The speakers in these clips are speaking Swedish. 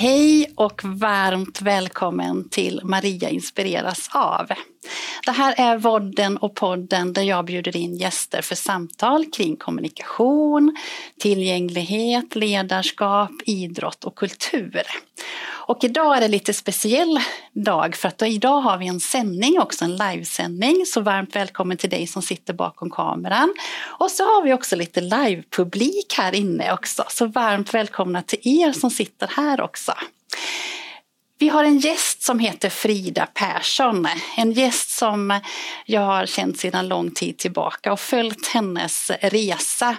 Hej och varmt välkommen till Maria inspireras av. Det här är vodden och podden där jag bjuder in gäster för samtal kring kommunikation, tillgänglighet, ledarskap, idrott och kultur. Och idag är det lite speciell dag för att idag har vi en sändning också, en livesändning. Så varmt välkommen till dig som sitter bakom kameran. Och så har vi också lite livepublik här inne också. Så varmt välkomna till er som sitter här också. Vi har en gäst som heter Frida Persson. En gäst som jag har känt sedan lång tid tillbaka och följt hennes resa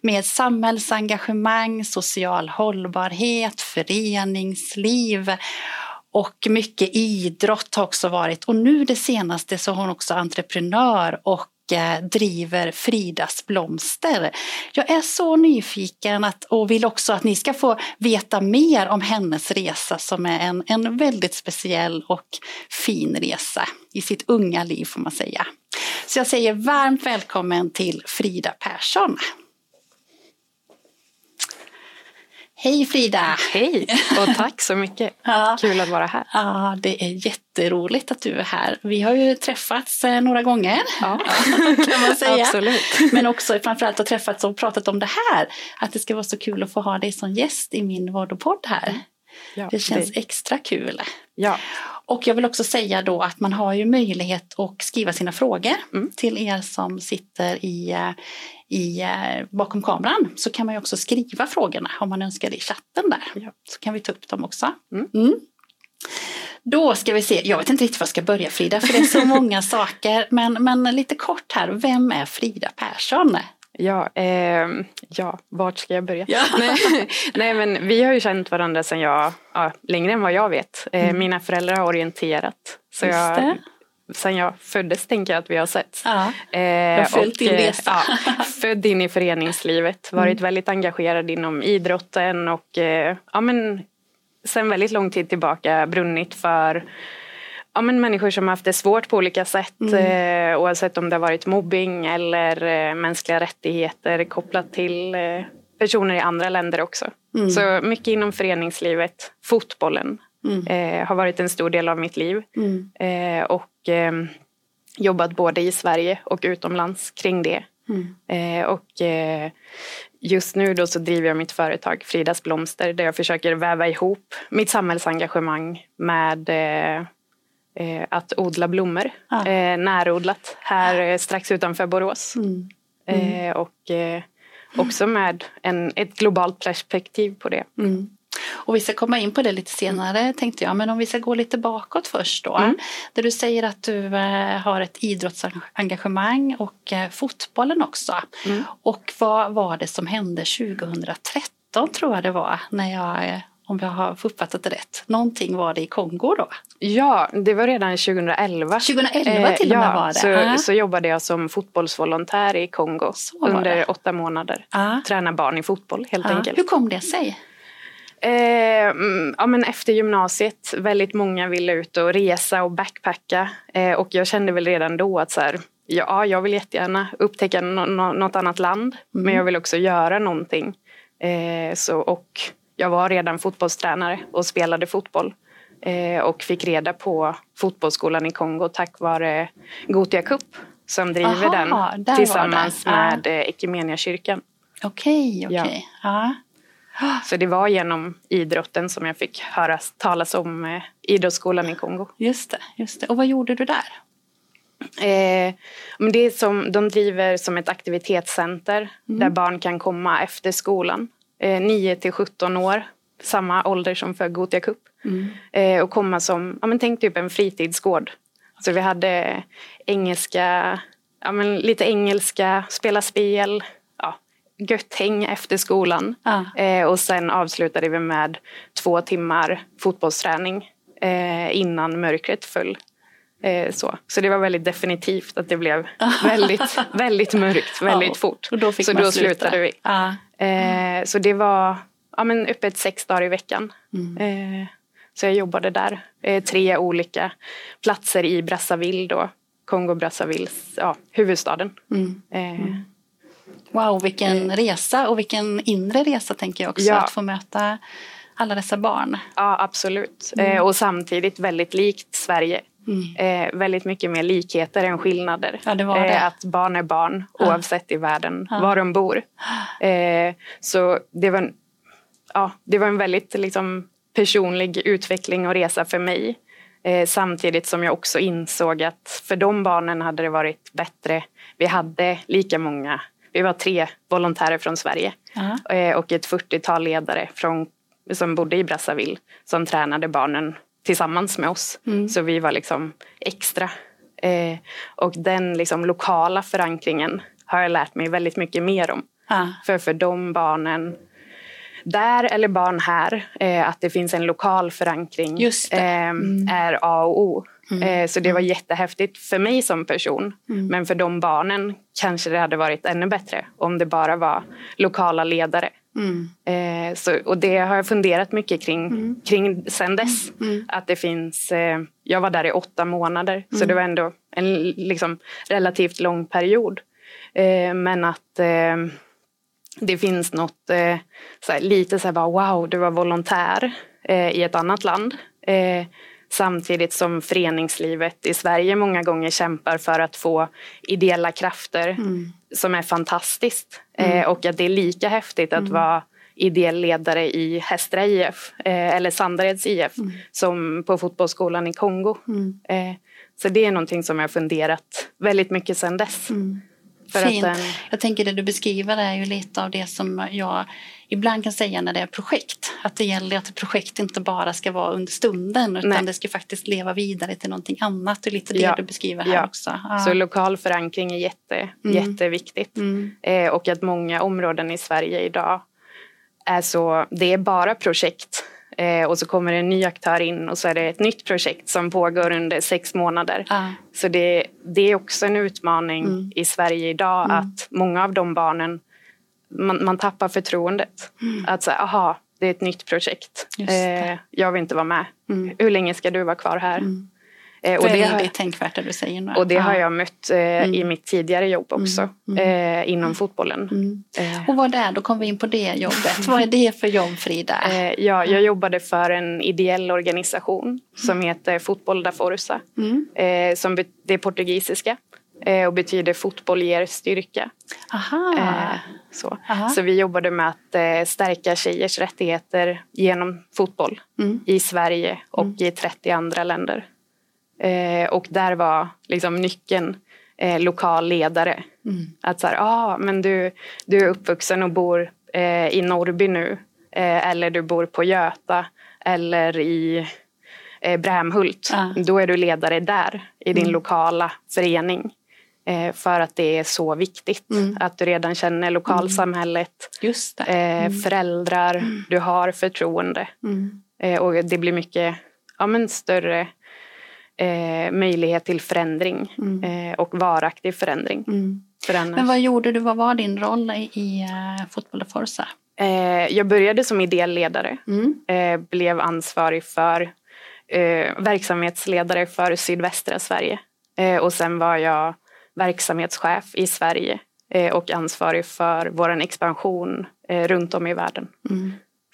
med samhällsengagemang, social hållbarhet, föreningsliv och mycket idrott har också varit. Och nu det senaste så är hon också entreprenör och Eh, driver Fridas blomster. Jag är så nyfiken att, och vill också att ni ska få veta mer om hennes resa som är en, en väldigt speciell och fin resa i sitt unga liv får man säga. Så jag säger varmt välkommen till Frida Persson. Hej Frida! Hej och tack så mycket. ja. Kul att vara här. Ja, det är jätteroligt att du är här. Vi har ju träffats eh, några gånger ja. kan man säga. Absolut. Men också framförallt har träffats och pratat om det här. Att det ska vara så kul att få ha dig som gäst i min Vodopodd här. Ja, det känns det... extra kul. Ja. Och jag vill också säga då att man har ju möjlighet att skriva sina frågor mm. till er som sitter i, eh, i, eh, bakom kameran. Så kan man ju också skriva frågorna om man önskar det i chatten där. Ja. Så kan vi ta upp dem också. Mm. Mm. Då ska vi se, jag vet inte riktigt var jag ska börja Frida för det är så många saker. Men, men lite kort här, vem är Frida Persson? Ja, eh, ja, vart ska jag börja? Ja. nej, nej, men vi har ju känt varandra sedan jag, ja, längre än vad jag vet. Eh, mm. Mina föräldrar har orienterat. Så jag, sen jag föddes tänker jag att vi har sett. Ja, eh, följt din resa. Ja, född in i föreningslivet, varit mm. väldigt engagerad inom idrotten och eh, ja, men, sen väldigt lång tid tillbaka brunnit för ja, men människor som har haft det svårt på olika sätt mm. eh, oavsett om det har varit mobbing eller eh, mänskliga rättigheter kopplat till eh, personer i andra länder också. Mm. Så mycket inom föreningslivet, fotbollen mm. Eh, har varit en stor del av mitt liv mm. eh, och ehm, jobbat både i Sverige och utomlands kring det. Mm. Eh, och just nu då så driver jag mitt företag Fridas blomster där jag försöker väva ihop mitt samhällsengagemang med eh, att odla blommor. Ah. Eh, närodlat här eh, strax utanför Borås. Mm. Mm. Eh, och eh, också med en, ett globalt perspektiv på det. Mm. Och vi ska komma in på det lite senare tänkte jag, men om vi ska gå lite bakåt först då. Mm. Där du säger att du har ett idrottsengagemang och fotbollen också. Mm. Och vad var det som hände 2013 tror jag det var, när jag om jag har uppfattat det rätt. Någonting var det i Kongo då? Ja, det var redan 2011. 2011 till och med ja, var det? Så, uh. så jobbade jag som fotbollsvolontär i Kongo under åtta månader. Uh. Träna barn i fotboll helt uh. enkelt. Hur kom det sig? Eh, mm, ja, men efter gymnasiet, väldigt många ville ut och resa och backpacka. Eh, och jag kände väl redan då att så här, ja, jag vill jättegärna upptäcka no no något annat land. Mm. Men jag vill också göra någonting. Eh, så, och jag var redan fotbollstränare och spelade fotboll eh, och fick reda på fotbollsskolan i Kongo tack vare Gotia Cup som driver Aha, den tillsammans med eh, Equmeniakyrkan. Okej, okay, okej. Okay. Ja. Så det var genom idrotten som jag fick höra talas om eh, idrottsskolan i Kongo. Just det, just det. Och vad gjorde du där? Eh, det är som, de driver som ett aktivitetscenter mm. där barn kan komma efter skolan 9 eh, till 17 år, samma ålder som för Gotia Cup. Mm. Eh, och komma som, ja men tänk typ en fritidsgård. Så vi hade engelska, ja men lite engelska, spela spel, ja, gött häng efter skolan. Ja. Eh, och sen avslutade vi med två timmar fotbollsträning eh, innan mörkret föll. Eh, så. så det var väldigt definitivt att det blev väldigt, väldigt mörkt väldigt Ja, fort. och då fick så man då sluta. slutade vi. Ja. Eh, så det var ja, men öppet sex dagar i veckan. Mm. Eh, så jag jobbade där. Eh, tre olika platser i Brazzaville då. Kongo-Brazzavilles, ja, huvudstaden. Mm. Eh, Wow, vilken resa och vilken inre resa tänker jag också. Ja. Att få möta alla dessa barn. Ja, absolut. Eh, och samtidigt väldigt likt Sverige. Eh, väldigt mycket mer likheter än skillnader. Ja, det var det. Eh, att barn är barn oavsett i världen var de bor. Eh, så det var, en, ja, det var en väldigt liksom, personlig utveckling och resa för mig. Eh, samtidigt som jag också insåg att för de barnen hade det varit bättre. Vi hade lika många, vi var tre volontärer från Sverige Ja. eh, och ett 40-tal ledare från, som bodde i Brazzaville som tränade barnen tillsammans med oss. Så vi var liksom extra. Eh, och den liksom lokala förankringen har jag lärt mig väldigt mycket mer om. Ja. För för de barnen där eller barn här, eh, att det finns en lokal förankring det. Mm. eh, är A och O. Eh, så det var jättehäftigt för mig som person. Mm. Men för de barnen kanske det hade varit ännu bättre om det bara var lokala ledare. Mm. Eh, så, och det har jag funderat mycket kring, kring sen dess. Att det finns, eh, jag var där i åtta månader så det var ändå en liksom, relativt lång period. Eh, men att eh, det finns något eh, så här, lite så här bara wow, du var volontär eh, i ett annat land. Samtidigt som föreningslivet i Sverige många gånger kämpar för att få ideella krafter som är fantastiskt. Eh, och att det är lika häftigt att vara ideell ledare i Hästra IF eh, eller Sandareds IF som på fotbollsskolan i Kongo. Eh, så det är någonting som jag funderat väldigt mycket sedan dess. Att Fint. den- Jag tänker det du beskriver är ju lite av det som jag ibland kan säga när det är projekt. Att det gäller att ett projekt inte bara ska vara under stunden utan Nej. det ska faktiskt leva vidare till någonting annat. Det är lite det Ja. du beskriver här Ja. också. Ja. Så lokal förankring är jätte, jätteviktigt. Mm. Eh, och att många områden i Sverige idag är så, det är bara projekt. Eh, och så kommer en ny aktör in och så är det ett nytt projekt som pågår under sex månader. Ja. Så det, det är också en utmaning Mm. i Sverige idag att många av de barnen, man, man tappar förtroendet. Att säga, aha, det är ett nytt projekt. Mm. Det. Mm. Eh, jag vill inte vara med. Hur länge ska du vara kvar här? Eh, och det Väldigt har- tänkvärt det du säger nu. och det har Ja. jag mött eh, i mitt tidigare jobb också, eh, inom fotbollen. Eh, Och vad är, då kommer vi in på det jobbet. vad är det för jobb Frida? eh, ja, jag jobbade för en ideell organisation som heter Fotboll da Forza. Eh, som det är portugisiska eh, och betyder fotboll ger styrka. Aha. Eh, så. Aha. så vi jobbade med att eh, stärka tjejers rättigheter genom fotboll i Sverige och i 30 andra länder. Eh, och där var liksom nyckeln eh, lokal ledare. Att så här, ah, men du, du är uppvuxen och bor eh, i Norrby nu. Eller du bor på Göta eller i Brämhult. Ja. Då är du ledare där i din lokala förening. Eh, för att det är så viktigt att du redan känner lokalsamhället, det. eh, föräldrar, du har förtroende. Eh, och det blir mycket ja, men större eh, möjlighet till förändring eh, och varaktig förändring. För annars, Men vad gjorde du? Vad var din roll i, i uh, Fotboll och Forza? eh, jag började som ideell ledare, Mm. blev ansvarig för verksamhetsledare för sydvästra Sverige. Och sen var jag verksamhetschef i Sverige eh, och ansvarig för vår expansion eh, runt om i världen.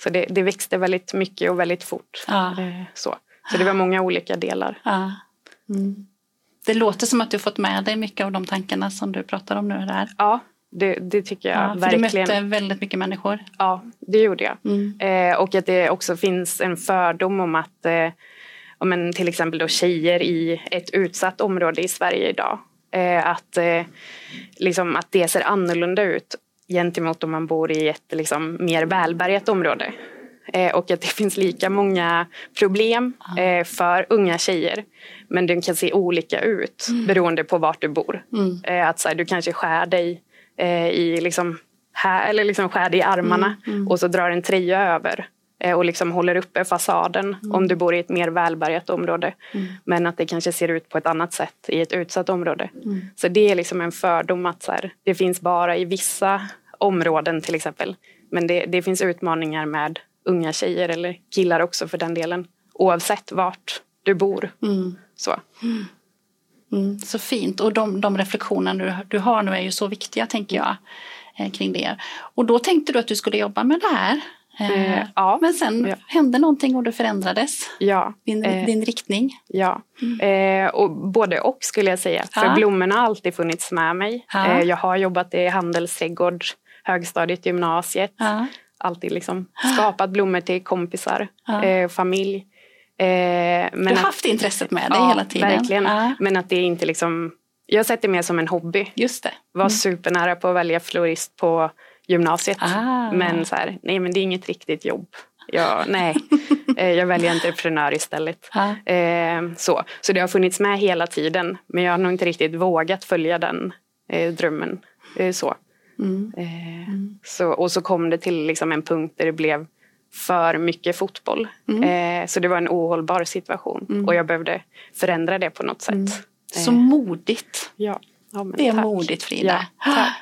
Så det, det växte väldigt mycket och väldigt fort. Ja. Eh, så. så det var många olika delar. Ja. Mm. Det låter som att du fått med dig mycket av de tankarna som du pratar om nu. Där. Ja, det, det tycker jag Ja, för du verkligen. mötte väldigt mycket människor. Ja, det gjorde jag. Mm. Eh, och att det också finns en fördom om att eh, om en, till exempel då tjejer i ett utsatt område i Sverige idag. Eh, att, eh, liksom, att det ser annorlunda ut gentemot om man bor i ett liksom, mer välbärgat område. Eh, och att det finns lika många problem eh, för unga tjejer. Men de kan se olika ut beroende på vart du bor. Eh, att så här, du kanske skär dig i liksom, här, eller liksom skär dig i armarna Mm, mm. och så drar en tröja över och liksom håller uppe fasaden om du bor i ett mer välbärgat område. Mm. Men att det kanske ser ut på ett annat sätt i ett utsatt område. Mm. Så det är liksom en fördom att så här, det finns bara i vissa områden till exempel. Men det, det finns utmaningar med unga tjejer eller killar också för den delen. Oavsett vart du bor. Mm. Så. Mm, så fint. Och de, de reflektioner du, du har nu är ju så viktiga, tänker jag, eh, kring det. Och då tänkte du att du skulle jobba med det här. Eh, Eh, ja. Men sen Ja. hände någonting och du förändrades, Ja. din, Eh, din riktning. Ja, eh, och både och skulle jag säga. För blommorna har alltid funnits med mig. Eh, jag har jobbat i handelsträdgård, högstadiet, gymnasiet. Alltid liksom skapat blommor till kompisar, eh, familj. Men Du har att- haft intresset med dig hela tiden. verkligen. Men att det inte liksom... Jag har sett det mer som en hobby. just det. Var supernära på att välja florist på gymnasiet. Ah. Men så här, nej men det är inget riktigt jobb. Jag, nej, Eh, jag väljer entreprenör istället. Ja. Eh, så. så det har funnits med hela tiden. Men jag har nog inte riktigt vågat följa den eh, drömmen. Eh, så. Mm. Eh, så. Och så kom det till liksom en punkt där det blev för mycket fotboll. Eh, så det var en ohållbar situation. Och jag behövde förändra det på något sätt. Så modigt. Ja. ja Det är tack. modigt Frida. Ja, tack.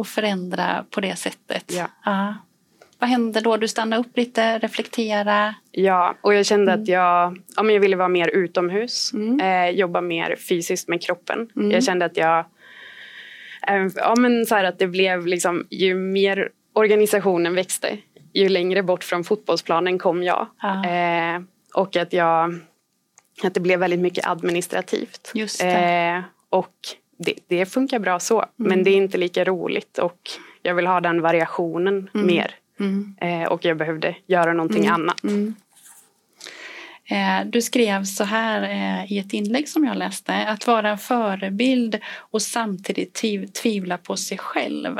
Och förändra på det sättet. Ja. Vad hände då? Du stannade upp lite, reflektera. Ja, och jag kände att jag, ja, men jag ville vara mer utomhus. Mm. Eh, jobba mer fysiskt med kroppen. Jag kände att jag... Eh, ja, men så att det blev liksom... Ju mer organisationen växte, ju längre bort från fotbollsplanen kom jag. Ja. Eh, och att jag... Att det blev väldigt mycket administrativt. Just. Mm. Eh, och det, det funkar bra så, men det är inte lika roligt. Och jag vill ha den variationen mer. Mm. Eh, och jag behövde göra någonting annat. Eh, Du skrev så här eh, i ett inlägg som jag läste. Att vara en förebild och samtidigt tviv- tvivla på sig själv.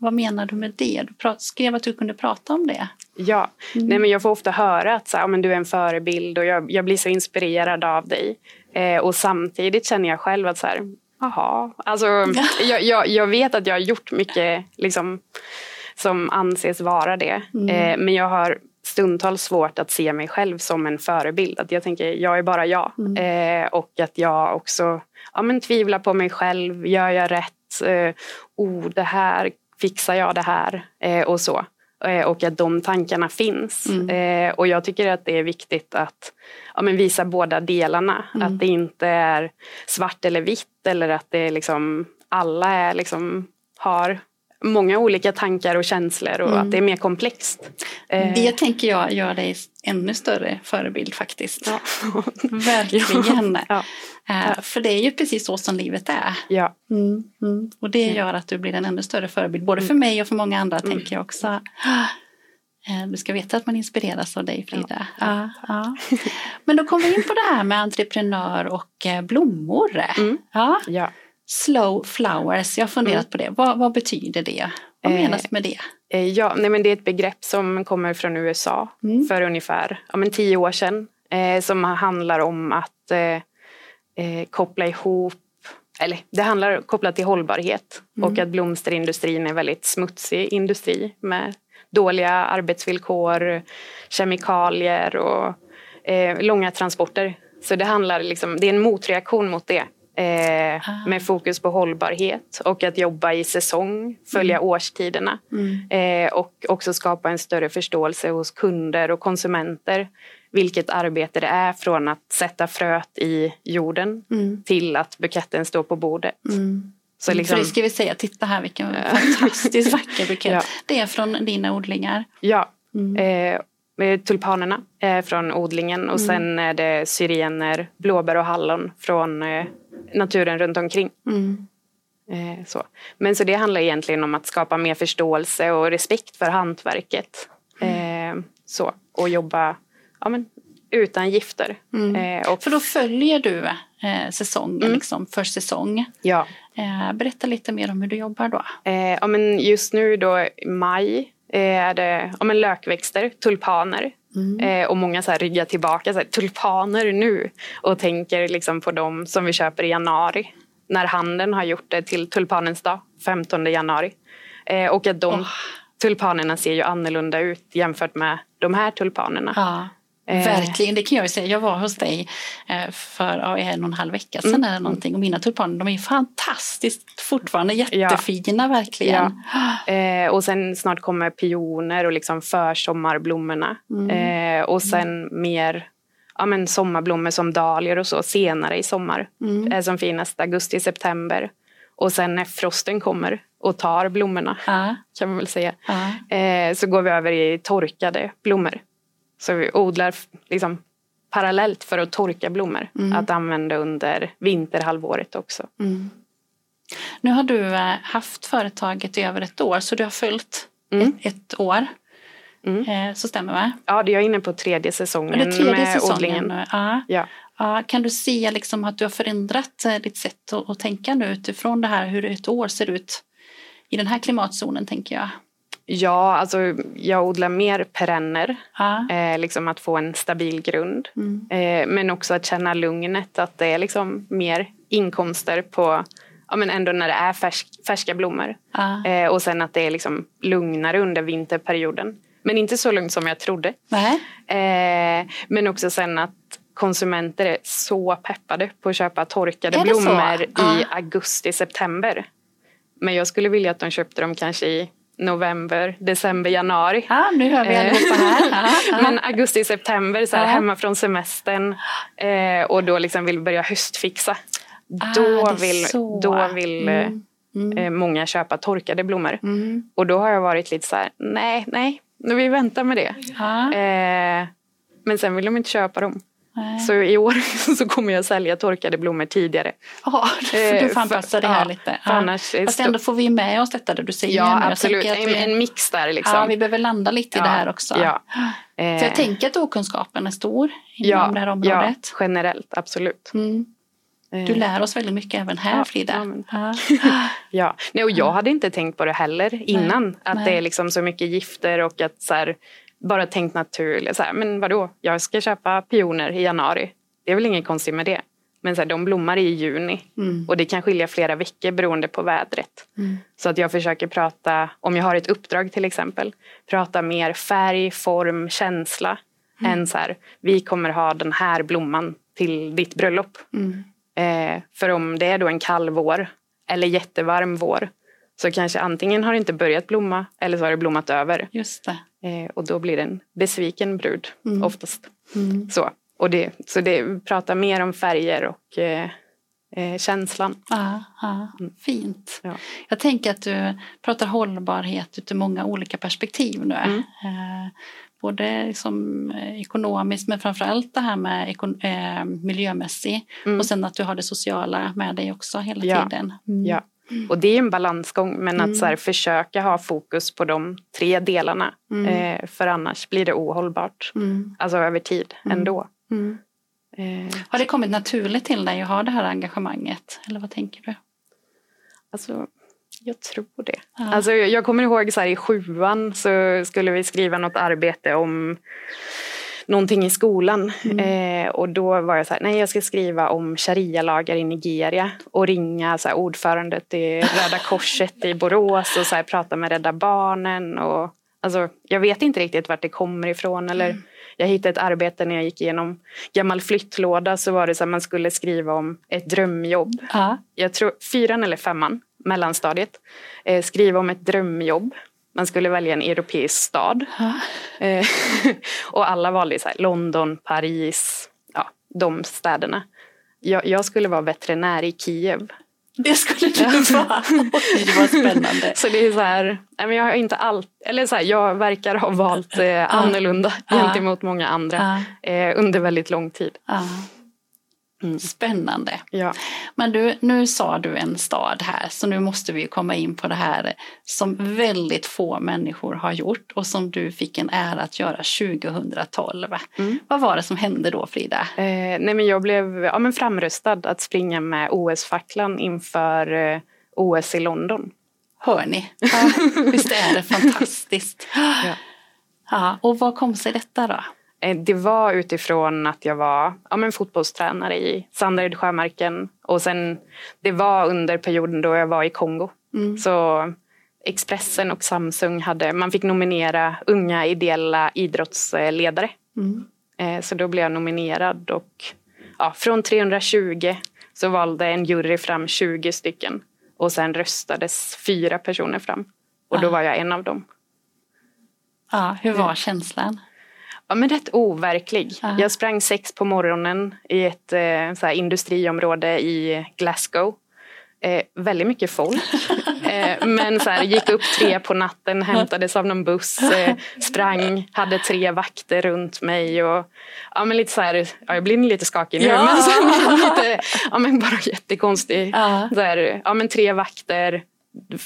Vad menar du med det? Du skrev att du kunde prata om det. Ja, Nej, men jag får ofta höra att så här, men du är en förebild och jag, jag blir så inspirerad av dig. Eh, och samtidigt känner jag själv att så här, jaha, alltså, jag, jag, jag vet att jag har gjort mycket liksom, som anses vara det. Eh, men jag har stundtals svårt att se mig själv som en förebild. Att jag tänker, jag är bara jag. Eh, och att jag också ja, men tvivlar på mig själv. Gör jag rätt? Eh, oh, det här, fixar jag det här? Eh, och så. Eh, och att de tankarna finns. Eh, och jag tycker att det är viktigt att ja, men visa båda delarna. Att det inte är svart eller vitt eller att det är liksom alla är liksom har många olika tankar och känslor och att det är mer komplext. Eh, Det tänker jag gör dig ännu större förebild faktiskt. ja. Verkligen. Ja. Eh, För det är ju precis så som livet är. ja. Mm, mm. Och det gör att du blir en ännu större förebild, både för mig och för många andra tänker jag också. Eh, Du ska veta att man inspireras av dig Frida. Ja. Ja, Men då kommer vi in på det här med entreprenör och blommor. Ja. ja. Slow flowers, jag har funderat på det. Vad, vad betyder det? Vad Eh, menas med det? Eh, Ja, nej men det är ett begrepp som kommer från USA Mm. för ungefär ja, men tio år sedan. Eh, som handlar om att eh, eh, koppla ihop, eller det handlar kopplat till hållbarhet Mm. och att blomsterindustrin är en väldigt smutsig industri med dåliga arbetsvillkor, kemikalier och eh, långa transporter. Så det handlar liksom, det är en motreaktion mot det. Eh, Ah. med fokus på hållbarhet och att jobba i säsong, följa Mm. årstiderna. Eh, och också skapa en större förståelse hos kunder och konsumenter vilket arbete det är från att sätta fröet i jorden Mm. till att buketten står på bordet. Mm. Så För liksom, det ska vi säga, titta här vilken fantastiskt vacker bukett. Ja. Det är från dina odlingar. ja, Mm. eh, tulpanerna är från odlingen och sen är det syrener, blåbär och hallon från eh, naturen runt omkring. Mm. Eh, så. Men så det handlar egentligen om att skapa mer förståelse och respekt för hantverket. Eh, så. Och jobba ja, men, utan gifter. Eh, och, För då följer du eh, säsongen liksom, för säsong. ja. Eh, berätta lite mer om hur du jobbar då. Eh, ja, men just nu då maj eh, är det ja, men lökväxter, tulpaner. Eh, och många så här ryggar tillbaka, så här, tulpaner nu. Och tänker liksom på dem som vi köper i januari. När handeln har gjort det till tulpanens dag, 15 januari. Eh, och att de oh. tulpanerna ser ju annorlunda ut jämfört med de här tulpanerna. Ja. Eh. Verkligen, det kan jag ju säga. Jag var hos dig eh, för en och en halv vecka sedan mm. eller någonting och mina tulpaner de är fantastiskt fortfarande jättefina ja. verkligen. Ja. Eh, och sen snart kommer pioner och liksom försommarblommorna. Mm. Eh, och sen mm. mer ja, men sommarblommor som dahlior och så senare i sommar. Mm. Som finast augusti-september. Och sen när frosten kommer och tar blommorna ah. kan man väl säga. Ah. Eh, så går vi över i torkade blommor. Så vi odlar liksom parallellt för att torka blommor. Mm. Att använda under vinterhalvåret också. Mm. Nu har du eh, haft företaget i över ett år så du har följt mm. ett, ett, år. Mm. Eh, så stämmer va? Ja, jag är inne på tredje säsongen det tredje med säsongen odlingen. Ja. Ja. ja. Kan du se liksom att du har förändrat eh, ditt sätt att, att tänka nu utifrån det här hur ett år ser ut i den här klimatzonen tänker jag? Ja, alltså jag odlar mer perenner. Eh, liksom att få en stabil grund. Mm. Eh, men också att känna lugnet, att det är liksom mer inkomster på ja, men ändå när det är färsk, färska blommor. Eh, och sen att det är liksom lugnare under vinterperioden. Men inte så lugnt som jag trodde. Eh, men också sen att konsumenter är så peppade på att köpa torkade blommor i augusti, september. Men jag skulle vilja att de köpte dem kanske i november, december, januari. Ja, nu hör vi eh, allihopa här. Aha, aha. Men augusti, september, så här, hemma från semestern eh, och då liksom vill börja höstfixa. Ah, då vill, då vill mm. Mm. Eh, många köpa torkade blommor. Mm. Och då har jag varit lite så här, nej, nej, vi väntar med det. Eh, men sen vill de inte köpa dem. Nej. Så i år så kommer jag sälja torkade blommor tidigare. Ja, du får anpassa det här ja, lite. Ja. Annars Fast ändå får vi med oss detta du säger. Ja, absolut. En, en, mix där liksom. Ja, vi behöver landa lite i det här också. Ja. För jag eh. tänker att okunskapen är stor inom ja, det här området. Ja, generellt, absolut. Mm. Du eh. lär oss väldigt mycket även här Frida. Ja, ja. Nej, och jag hade inte tänkt på det heller innan. Nej. Att Nej. det är liksom så mycket gifter och att så här, bara tänkt naturligt. Så här, men vadå, jag ska köpa pioner i januari. Det är väl inget konstigt med det. Men så här, de blommar i juni mm. och det kan skilja flera veckor beroende på vädret. Mm. Så att jag försöker prata, om jag har ett uppdrag till exempel, prata mer färg, form, känsla mm. än så här, vi kommer ha den här blomman till ditt bröllop. Mm. Eh, för om det är då en kall vår eller jättevarm vår så kanske antingen har det inte börjat blomma eller så har det blommat över. Just det. Eh, och då blir det en besviken brud mm. oftast. Mm. Så, och det, så det pratar mer om färger och eh, eh, känslan. Ja, ja, mm. Fint. Ja. Jag tänker att du pratar hållbarhet ur många olika perspektiv nu. Mm. Eh, både liksom eh, ekonomiskt men framförallt det här med eh, miljömässigt mm. och sen att du har det sociala med dig också hela ja. tiden. Mm. Ja. Och det är en balansgång men att så här, mm. försöka ha fokus på de tre delarna mm. eh, för annars blir det ohållbart. Mm. Alltså över tid ändå. Eh. Har det kommit naturligt till dig att ha det här engagemanget eller vad tänker du? Alltså jag tror det. Ja. Alltså, jag kommer ihåg så här, i sjuan så skulle vi skriva något arbete om någonting i skolan. Mm. Eh, och då var jag så här, nej jag ska skriva om sharia-lagar i Nigeria och ringa så här, ordförandet i Röda Korset i Borås och så här, prata med Rädda Barnen. Och, alltså, jag vet inte riktigt vart det kommer ifrån. Eller, mm. Jag hittade ett arbete när jag gick igenom gammal flyttlåda så var det så att man skulle skriva om ett drömjobb. Uh. Jag tror fyran eller femman mellanstadiet, eh, skriva om ett drömjobb. Man skulle välja en europeisk stad. Eh, och alla valde så här, London, Paris, ja, de städerna. Jag, jag skulle vara veterinär i Kiev. Det skulle du vara. det var spännande. Så det är så här, jag har inte allt, eller så här, jag verkar ha valt eh, annorlunda ah. gentemot många andra eh, under väldigt lång tid. Ah. Mm. Spännande. Ja. Men du, nu sa du en stad här så nu måste vi komma in på det här som väldigt få människor har gjort och som du fick en ära att göra 2012. Mm. Vad var det som hände då Frida? Eh, nej men jag blev ja, men framröstad att springa med OS-facklan inför eh, OS i London. Hör ni? Ja, visst är det fantastiskt? Ja. ja. Och vad kom sig detta då? Eh, det var utifrån att jag var ja, men fotbollstränare i Sandared Sjömarken och sen det var under perioden då jag var i Kongo. Mm. Så Expressen och Samsung hade, man fick nominera unga ideella idrottsledare. Mm. Eh, så då blev jag nominerad och ja, från 320 så valde en jury fram 20 stycken och sen röstades fyra personer fram. Och då Ah. var jag en av dem. Ja, hur var känslan? Ja, men rätt overklig. Ja. Jag sprang sex på morgonen i ett eh, industriområde i Glasgow. Eh, väldigt mycket folk. eh, men så här, gick upp tre på natten, hämtades av någon buss, eh, sprang, hade tre vakter runt mig. Och, ja, men lite så här, ja, jag blir lite skakig nu, Ja. men, så lite, ja, men bara jättekonstig. Ja. Så här, ja, men tre vakter,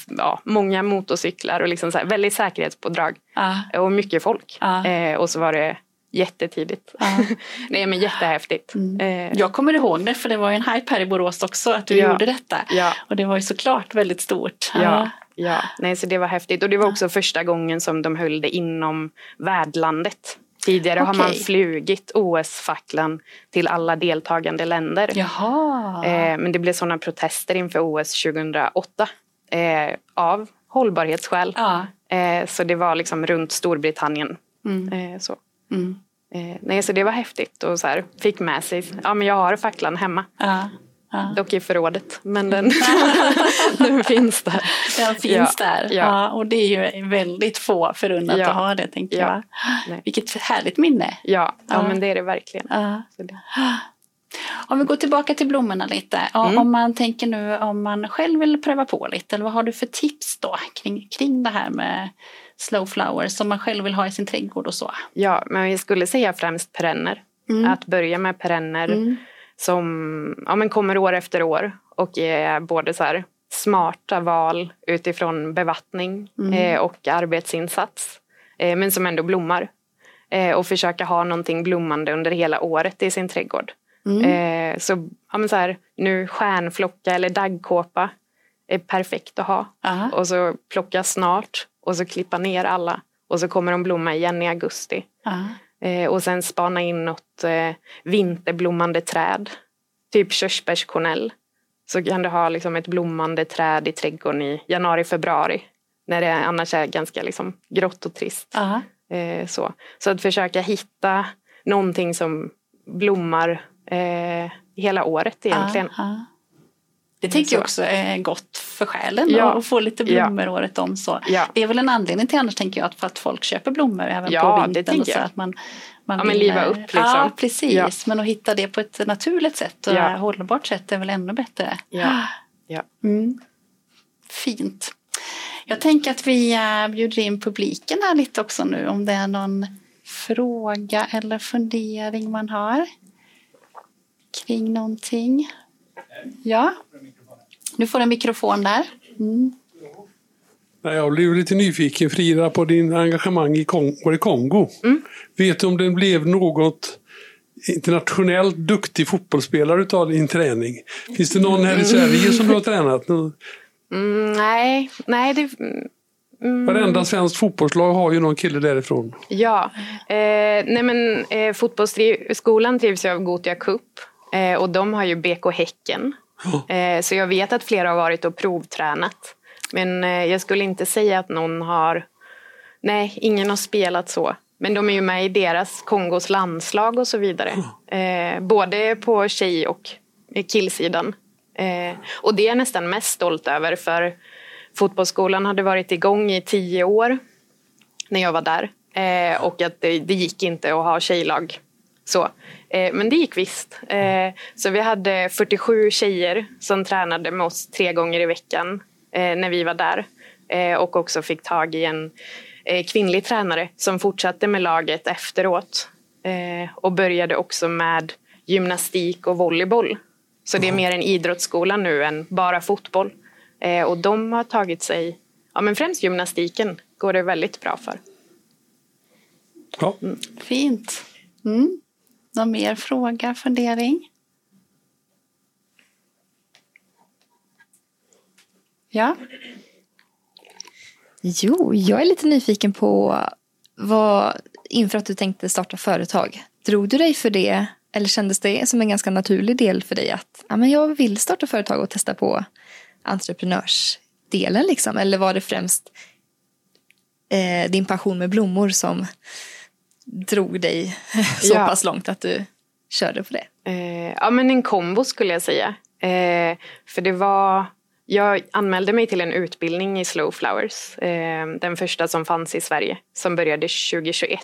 ja, många motorcyklar och liksom så här, väldigt säkerhetspådrag. Ja. Och mycket folk. Ja. Eh, och så var det jättetidigt. Ja. Nej men jättehäftigt. Eh, Jag kommer ihåg det för det var ju en hype här i Borås också att du Ja. gjorde detta. Ja. Och det var ju såklart väldigt stort. ja, ja. Nej, så det var häftigt. Och det var också första gången som de höll det inom värdlandet. Tidigare har man flugit OS-facklan till alla deltagande länder. Jaha. Eh, men det blev sådana protester inför OS 2008 eh, av hållbarhetsskäl. Ja. Eh, så det var liksom runt Storbritannien. Mm. Eh, så. Mm. Eh, nej, så det var häftigt och så här, fick med sig, ja men jag har facklan hemma. Ja. Ja. Dock i förrådet, men den, den finns där. Den finns Ja, där. Ja. ja. och det är ju väldigt få förunnat att ha det tänker Ja. jag. Nej. Vilket härligt minne. Ja, ja, men det är det verkligen. Det, Om vi går tillbaka till blommorna lite. Mm. Om man tänker nu om man själv vill pröva på lite. Eller vad har du för tips då kring, kring det här med slow flowers som man själv vill ha i sin trädgård och så? ja, men jag skulle säga främst perenner. Mm. Att börja med perenner Mm. som ja, men kommer år efter år och är både så här smarta val utifrån bevattning Mm. eh, och arbetsinsats. Eh, men som ändå blommar. Eh, och försöka ha någonting blommande under hela året i sin trädgård. Mm. Eh, så, ja, men så här, nu stjärnflocka eller daggkåpa är perfekt att ha. Aha. Och så plocka snart och så klippa ner alla. Och så kommer de blomma igen i augusti. Eh, och sen spana in något eh, vinterblommande träd. Typ körsbärskornell. Så kan du ha liksom ett blommande träd i trädgården i januari, februari. När det annars är ganska liksom grått och trist. Eh, så. så att försöka hitta någonting som blommar eh, hela året egentligen. Aha. Det tänker jag Så. också är gott för själen Ja. att få lite blommor året om. Så. Ja. Det är väl en anledning till annars tänker jag att för att folk köper blommor även Ja, på vintern. och så jag. att man, man Ja, men vill, liva upp, liksom. Ja, precis. Ja. Men att hitta det på ett naturligt sätt och Ja. hållbart sätt är väl ännu bättre. Ja. Ja. Mm. Fint. Jag tänker att vi eh, bjuder in publiken här lite också nu om det är någon fråga eller fundering man har kring någonting. Ja, nu får du en mikrofon där. Mm. Jag blev lite nyfiken Frida på din engagemang i Kong var det Kongo. Vet du om det blev något internationellt duktig fotbollsspelare utav din träning? Finns det någon här i Sverige som du har tränat? Mm, nej, nej det, mm, Varenda svenskt fotbollslag har ju någon kille därifrån. Ja, eh, nej men eh, fotbollsskolan drivs ju av Gothia Cup eh, och de har ju BK Häcken. Eh, så jag vet att flera har varit och provtränat. Men eh, jag skulle inte säga att någon har, nej ingen har spelat så. Men de är ju med i deras Kongos landslag och så vidare. Eh, både på tjej och killsidan. Eh, och det är jag nästan mest stolt över för fotbollsskolan hade varit igång i tio år när jag var där. Eh, och att det, det gick inte att ha tjejlag. Så. Eh, men det gick visst. Eh, så vi hade 47 tjejer som tränade med oss tre gånger i veckan eh, när vi var där. Eh, och också fick tag i en eh, kvinnlig tränare som fortsatte med laget efteråt. Eh, och började också med gymnastik och volleyboll. Så det är mer en idrottsskola nu än bara fotboll. Eh, och de har tagit sig, ja men främst gymnastiken går det väldigt bra för. Ja. Fint. Mm. Någon mer fråga, fundering? Ja, Jo, jag är lite nyfiken på vad, inför att du tänkte starta företag. Drog du dig för det eller kändes det som en ganska naturlig del för dig att ja, men jag vill starta företag och testa på entreprenörsdelen liksom? Eller var det främst eh, din passion med blommor som drog dig så Ja. pass långt att du körde på det? Eh, ja, men en kombo skulle jag säga. Eh, för det var... Jag anmälde mig till en utbildning i Slow Flowers. Eh, den första som fanns i Sverige, som började 2021.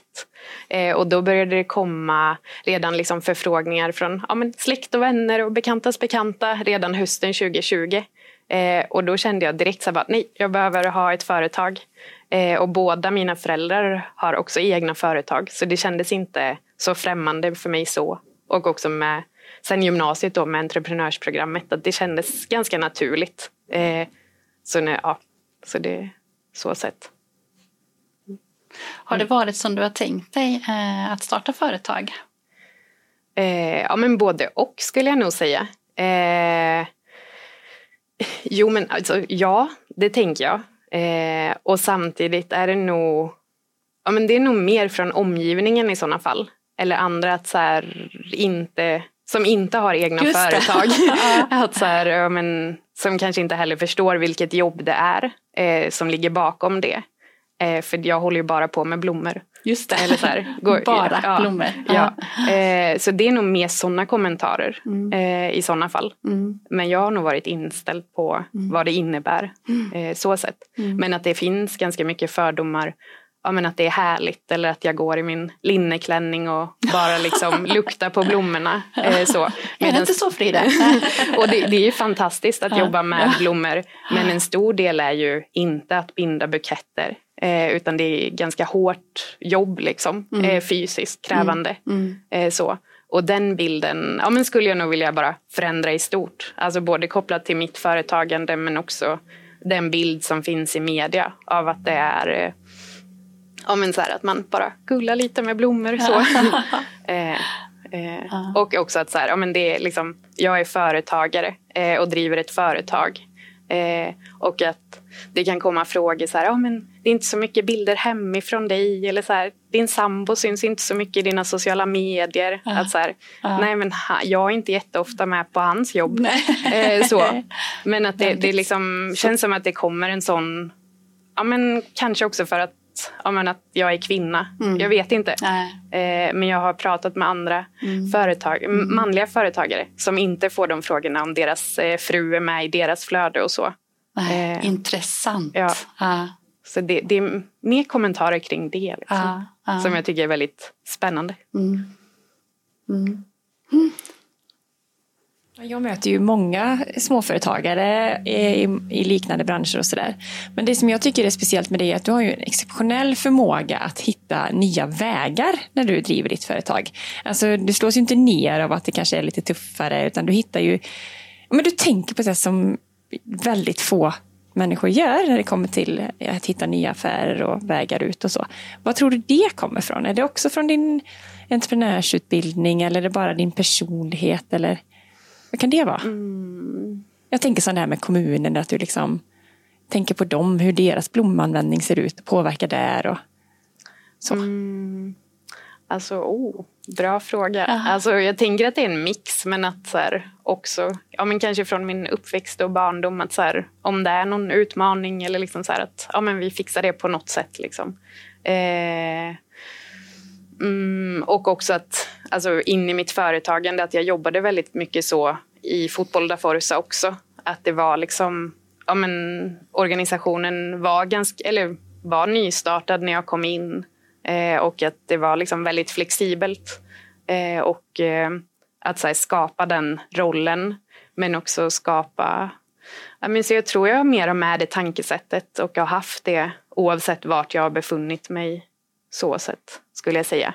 Eh, och då började det komma redan liksom förfrågningar från ja, men släkt och vänner och bekantas bekanta redan hösten 2020. Eh, och då kände jag direkt så här bara, nej, jag behöver ha ett företag. Eh, och båda mina föräldrar har också egna företag, så det kändes inte så främmande för mig så. Och också med sen gymnasiet då med entreprenörsprogrammet, att det kändes ganska naturligt. Eh, så, när, ja, så det så sett. Har det varit som du har tänkt dig eh, att starta företag? Eh, ja, men både och skulle jag nog säga. Eh, jo, men alltså, ja, det tänker jag. Eh, och samtidigt är det nog, ja, men det är nog mer från omgivningen i sådana fall. Eller andra att så här, inte, som inte har egna Just företag. att så här, ja, men, som kanske inte heller förstår vilket jobb det är eh, som ligger bakom det. Eh, för jag håller ju bara på med blommor. Just det. Eller så här, går- Bara ja, blommor. Ja. Eh, så det är nog mer sådana kommentarer Mm. eh, i sådana fall. Mm. Men jag har nog varit inställd på vad det innebär. Eh, så sett. Mm. Men att det finns ganska mycket fördomar. Ja, men att det är härligt eller att jag går i min linneklänning och bara liksom luktar på blommorna. Eh, så. Är det Medans- inte så Frida? och det, det är ju fantastiskt att Ja. jobba med blommor. Men en stor del är ju inte att binda buketter. Eh, utan det är ganska hårt jobb liksom. Eh, fysiskt krävande. Mm. Eh, så. Och den bilden ja, men skulle jag nog vilja bara förändra i stort. Alltså både kopplat till mitt företagande men också den bild som finns i media av att det är eh, ja, men så här, att man bara gullar lite med blommor. Så. eh, eh. Och också att så här, ja, men det är liksom, jag är företagare och driver ett företag. Eh, och att det kan komma frågor så här, ja, men det är inte så mycket bilder hemifrån dig. Eller så här, din sambo syns inte så mycket i dina sociala medier. Ja. Att så här, Ja. Nej men jag är inte jätteofta med på hans jobb. Eh, så. Men att det, det liksom känns som att det kommer en sån, ja men kanske också för att, ja, men att jag är kvinna. Mm. Jag vet inte. Eh, men jag har pratat med andra Mm. företag, m- manliga företagare som inte får de frågorna om deras eh, fru är med i deras flöde och så. Eh, Intressant. ja. Ja. Så det, det är mer kommentarer kring det liksom, Ja. Ja. som jag tycker är väldigt spännande. Mm. Jag möter ju många småföretagare i, i liknande branscher och sådär. Men det som jag tycker är speciellt med dig är att du har ju en exceptionell förmåga att hitta nya vägar när du driver ditt företag. Alltså du slås ju inte ner av att det kanske är lite tuffare utan du hittar ju, men du tänker på det som väldigt få människor gör när det kommer till att hitta nya affärer och vägar ut och så. Vad tror du det kommer från? Är det också från din entreprenörsutbildning eller är det bara din personlighet eller vad kan det vara? Jag tänker sån här med kommunen, att du liksom tänker på dem, hur deras blomanvändning ser ut och påverkar där. Och så. Mm. Alltså, oh, bra fråga. Aha. Alltså, jag tänker att det är en mix, men att så här, också, ja, men kanske från min uppväxt och barndom, att så här, om det är någon utmaning eller liksom så här, att ja, men vi fixar det på något sätt. Liksom. Eh, mm, och också att alltså, in i mitt företagande, att jag jobbade väldigt mycket så i Fotboll da Forza också. Att det var liksom, ja men organisationen var ganska, eller var nystartad när jag kom in. Eh, och att det var liksom väldigt flexibelt. Eh, och eh, att så här, skapa den rollen, men också skapa... Ja, men så jag tror jag har mer med det tankesättet och har haft det oavsett vart jag har befunnit mig. Så sett, skulle jag säga.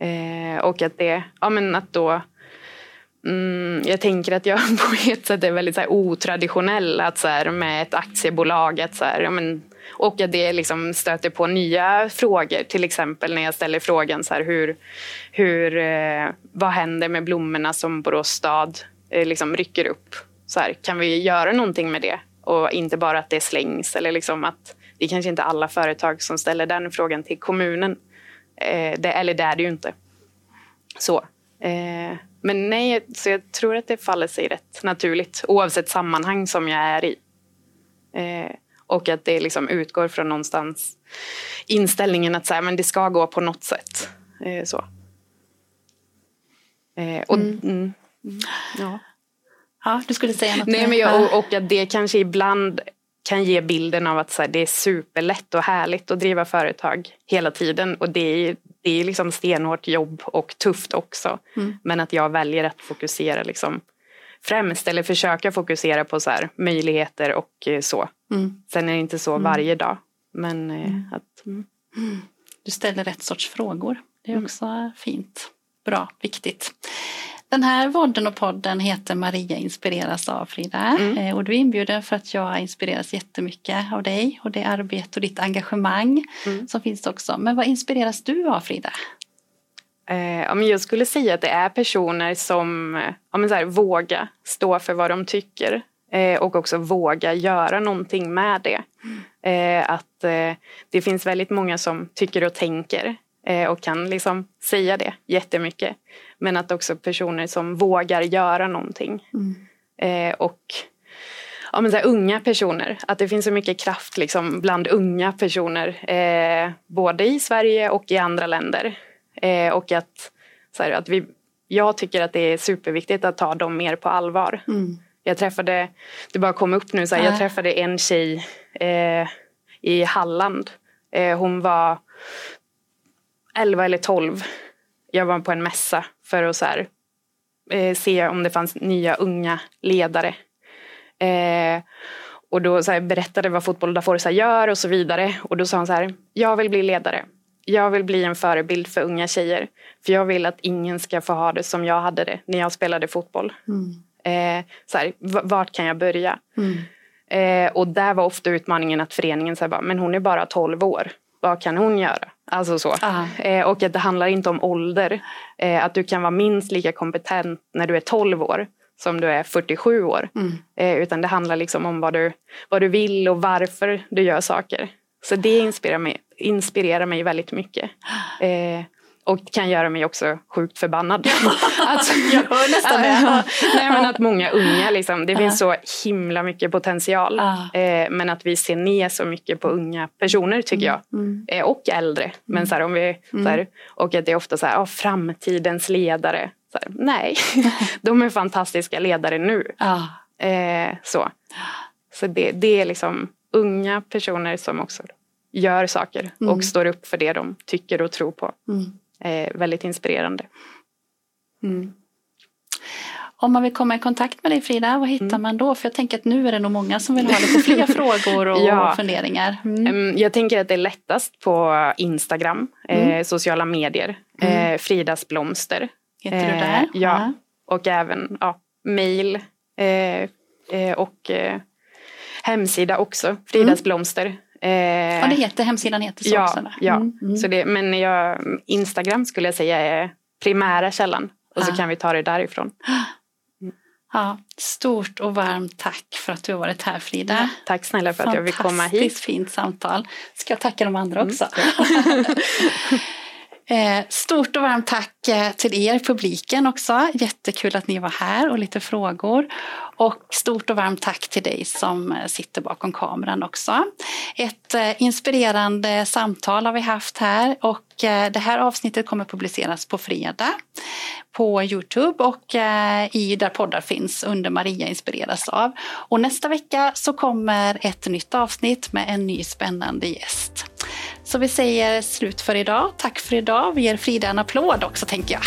Eh, och att det, ja men att då Mm, jag tänker att jag på ett sätt är väldigt så här, otraditionell att, så här, med ett aktiebolag. Att, så här, ja, men, och att det liksom stöter på nya frågor. Till exempel när jag ställer frågan så här, hur, hur, eh, vad händer med blommorna som Borås stad eh, liksom rycker upp? Så här, kan vi göra någonting med det? Och inte bara att det slängs. Eller liksom att det är kanske inte alla företag som ställer den frågan till kommunen. Eh, det, eller det är det ju inte. Så. Eh, men nej, så jag tror att det faller sig rätt naturligt oavsett sammanhang som jag är i. Eh, och att det liksom utgår från någonstans inställningen att så här, men det ska gå på något sätt. Eh, så. Eh, och, mm. Mm, ja. ja, du skulle säga något Nej, men jag, och, och, att det kanske ibland kan ge bilden av att så här, det är superlätt och härligt att driva företag hela tiden. Och det är, det är liksom stenhårt jobb och tufft också. Mm. Men att jag väljer att fokusera liksom främst eller försöka fokusera på så här, möjligheter och eh, så. Mm. Sen är det inte så mm. varje dag. Men eh, mm. att... Mm. Du ställer rätt sorts frågor. Det är också fint. Bra, viktigt. Den här vodden och podden heter Maria inspireras av Frida. Mm. Eh, och du är inbjuden för att jag inspireras jättemycket av dig och det arbete och ditt engagemang mm. som finns också. Men vad inspireras du av Frida? Eh, jag skulle säga att det är personer som ja, men så här, våga stå för vad de tycker eh, och också våga göra någonting med det. Mm. Att det finns väldigt många som tycker och tänker och kan liksom säga det jättemycket. Men att också personer som vågar göra någonting. Mm. Eh, och ja, men så här, unga personer, att det finns så mycket kraft liksom, bland unga personer. Eh, både i Sverige och i andra länder. Eh, och att, så här, att vi, jag tycker att det är superviktigt att ta dem mer på allvar. Mm. Jag träffade, det bara kom upp nu, så här, jag träffade en tjej eh, i Halland. Eh, hon var 11 eller 12. Jag var på en mässa för att så här, eh, se om det fanns nya unga ledare. Eh, och då så här, berättade vad Fotboll da Forza gör och så vidare. Och då sa hon så här, jag vill bli ledare. Jag vill bli en förebild för unga tjejer. För jag vill att ingen ska få ha det som jag hade det när jag spelade fotboll. Mm. Eh, så här, vart kan jag börja? Mm. Eh, och där var ofta utmaningen att föreningen sa men hon är bara 12 år. Vad kan hon göra? Alltså så. Eh, och att det handlar inte om ålder. Eh, att du kan vara minst lika kompetent när du är 12 år som du är 47 år. Mm. Eh, utan det handlar liksom om vad du, vad du vill och varför du gör saker. Så det inspirerar mig, inspirerar mig väldigt mycket. Och kan göra mig också sjukt förbannad. alltså, jag hör nästan det. nej, men att många unga, liksom, det finns så himla mycket potential. Eh, men att vi ser ner så mycket på unga personer tycker jag. Mm. mm. Eh, och äldre. Men mm. så här, om vi, så här, och att det är ofta så här, oh, framtidens ledare. Så här, nej, de är fantastiska ledare nu. Eh, så så det, det är liksom unga personer som också gör saker och mm. står upp för det de tycker och tror på. Mm väldigt inspirerande. Mm. Om man vill komma i kontakt med dig Frida, vad hittar mm. man då? För jag tänker att nu är det nog många som vill ha lite fler frågor och ja. funderingar. Mm. Jag tänker att det är lättast på Instagram, eh, mm. sociala medier, mm. eh, Fridas blomster. Heter du där? Eh, ja, och även ja, mail eh, eh, och hemsida också, Fridas mm. blomster. Eh, ja, det heter, hemsidan heter så ja, också. Ja, mm, mm. Så det, men jag, Instagram skulle jag säga är primära källan. Och så kan vi ta det därifrån. Ja, stort och varmt tack för att du har varit här Frida. Ja, tack snälla för att jag fick komma hit. Fantastiskt fint samtal. Ska jag tacka de andra mm. också. Eh, Eh, stort och varmt tack eh, till er publiken också. Jättekul att ni var här och lite frågor. Och stort och varmt tack till dig som eh, sitter bakom kameran också. Ett inspirerande samtal har vi haft här och det här avsnittet kommer publiceras på fredag på Youtube och i där poddar finns under Maria inspireras av. Och nästa vecka så kommer ett nytt avsnitt med en ny spännande gäst. Så vi säger slut för idag. Tack för idag. Vi ger Frida en applåd också tänker jag.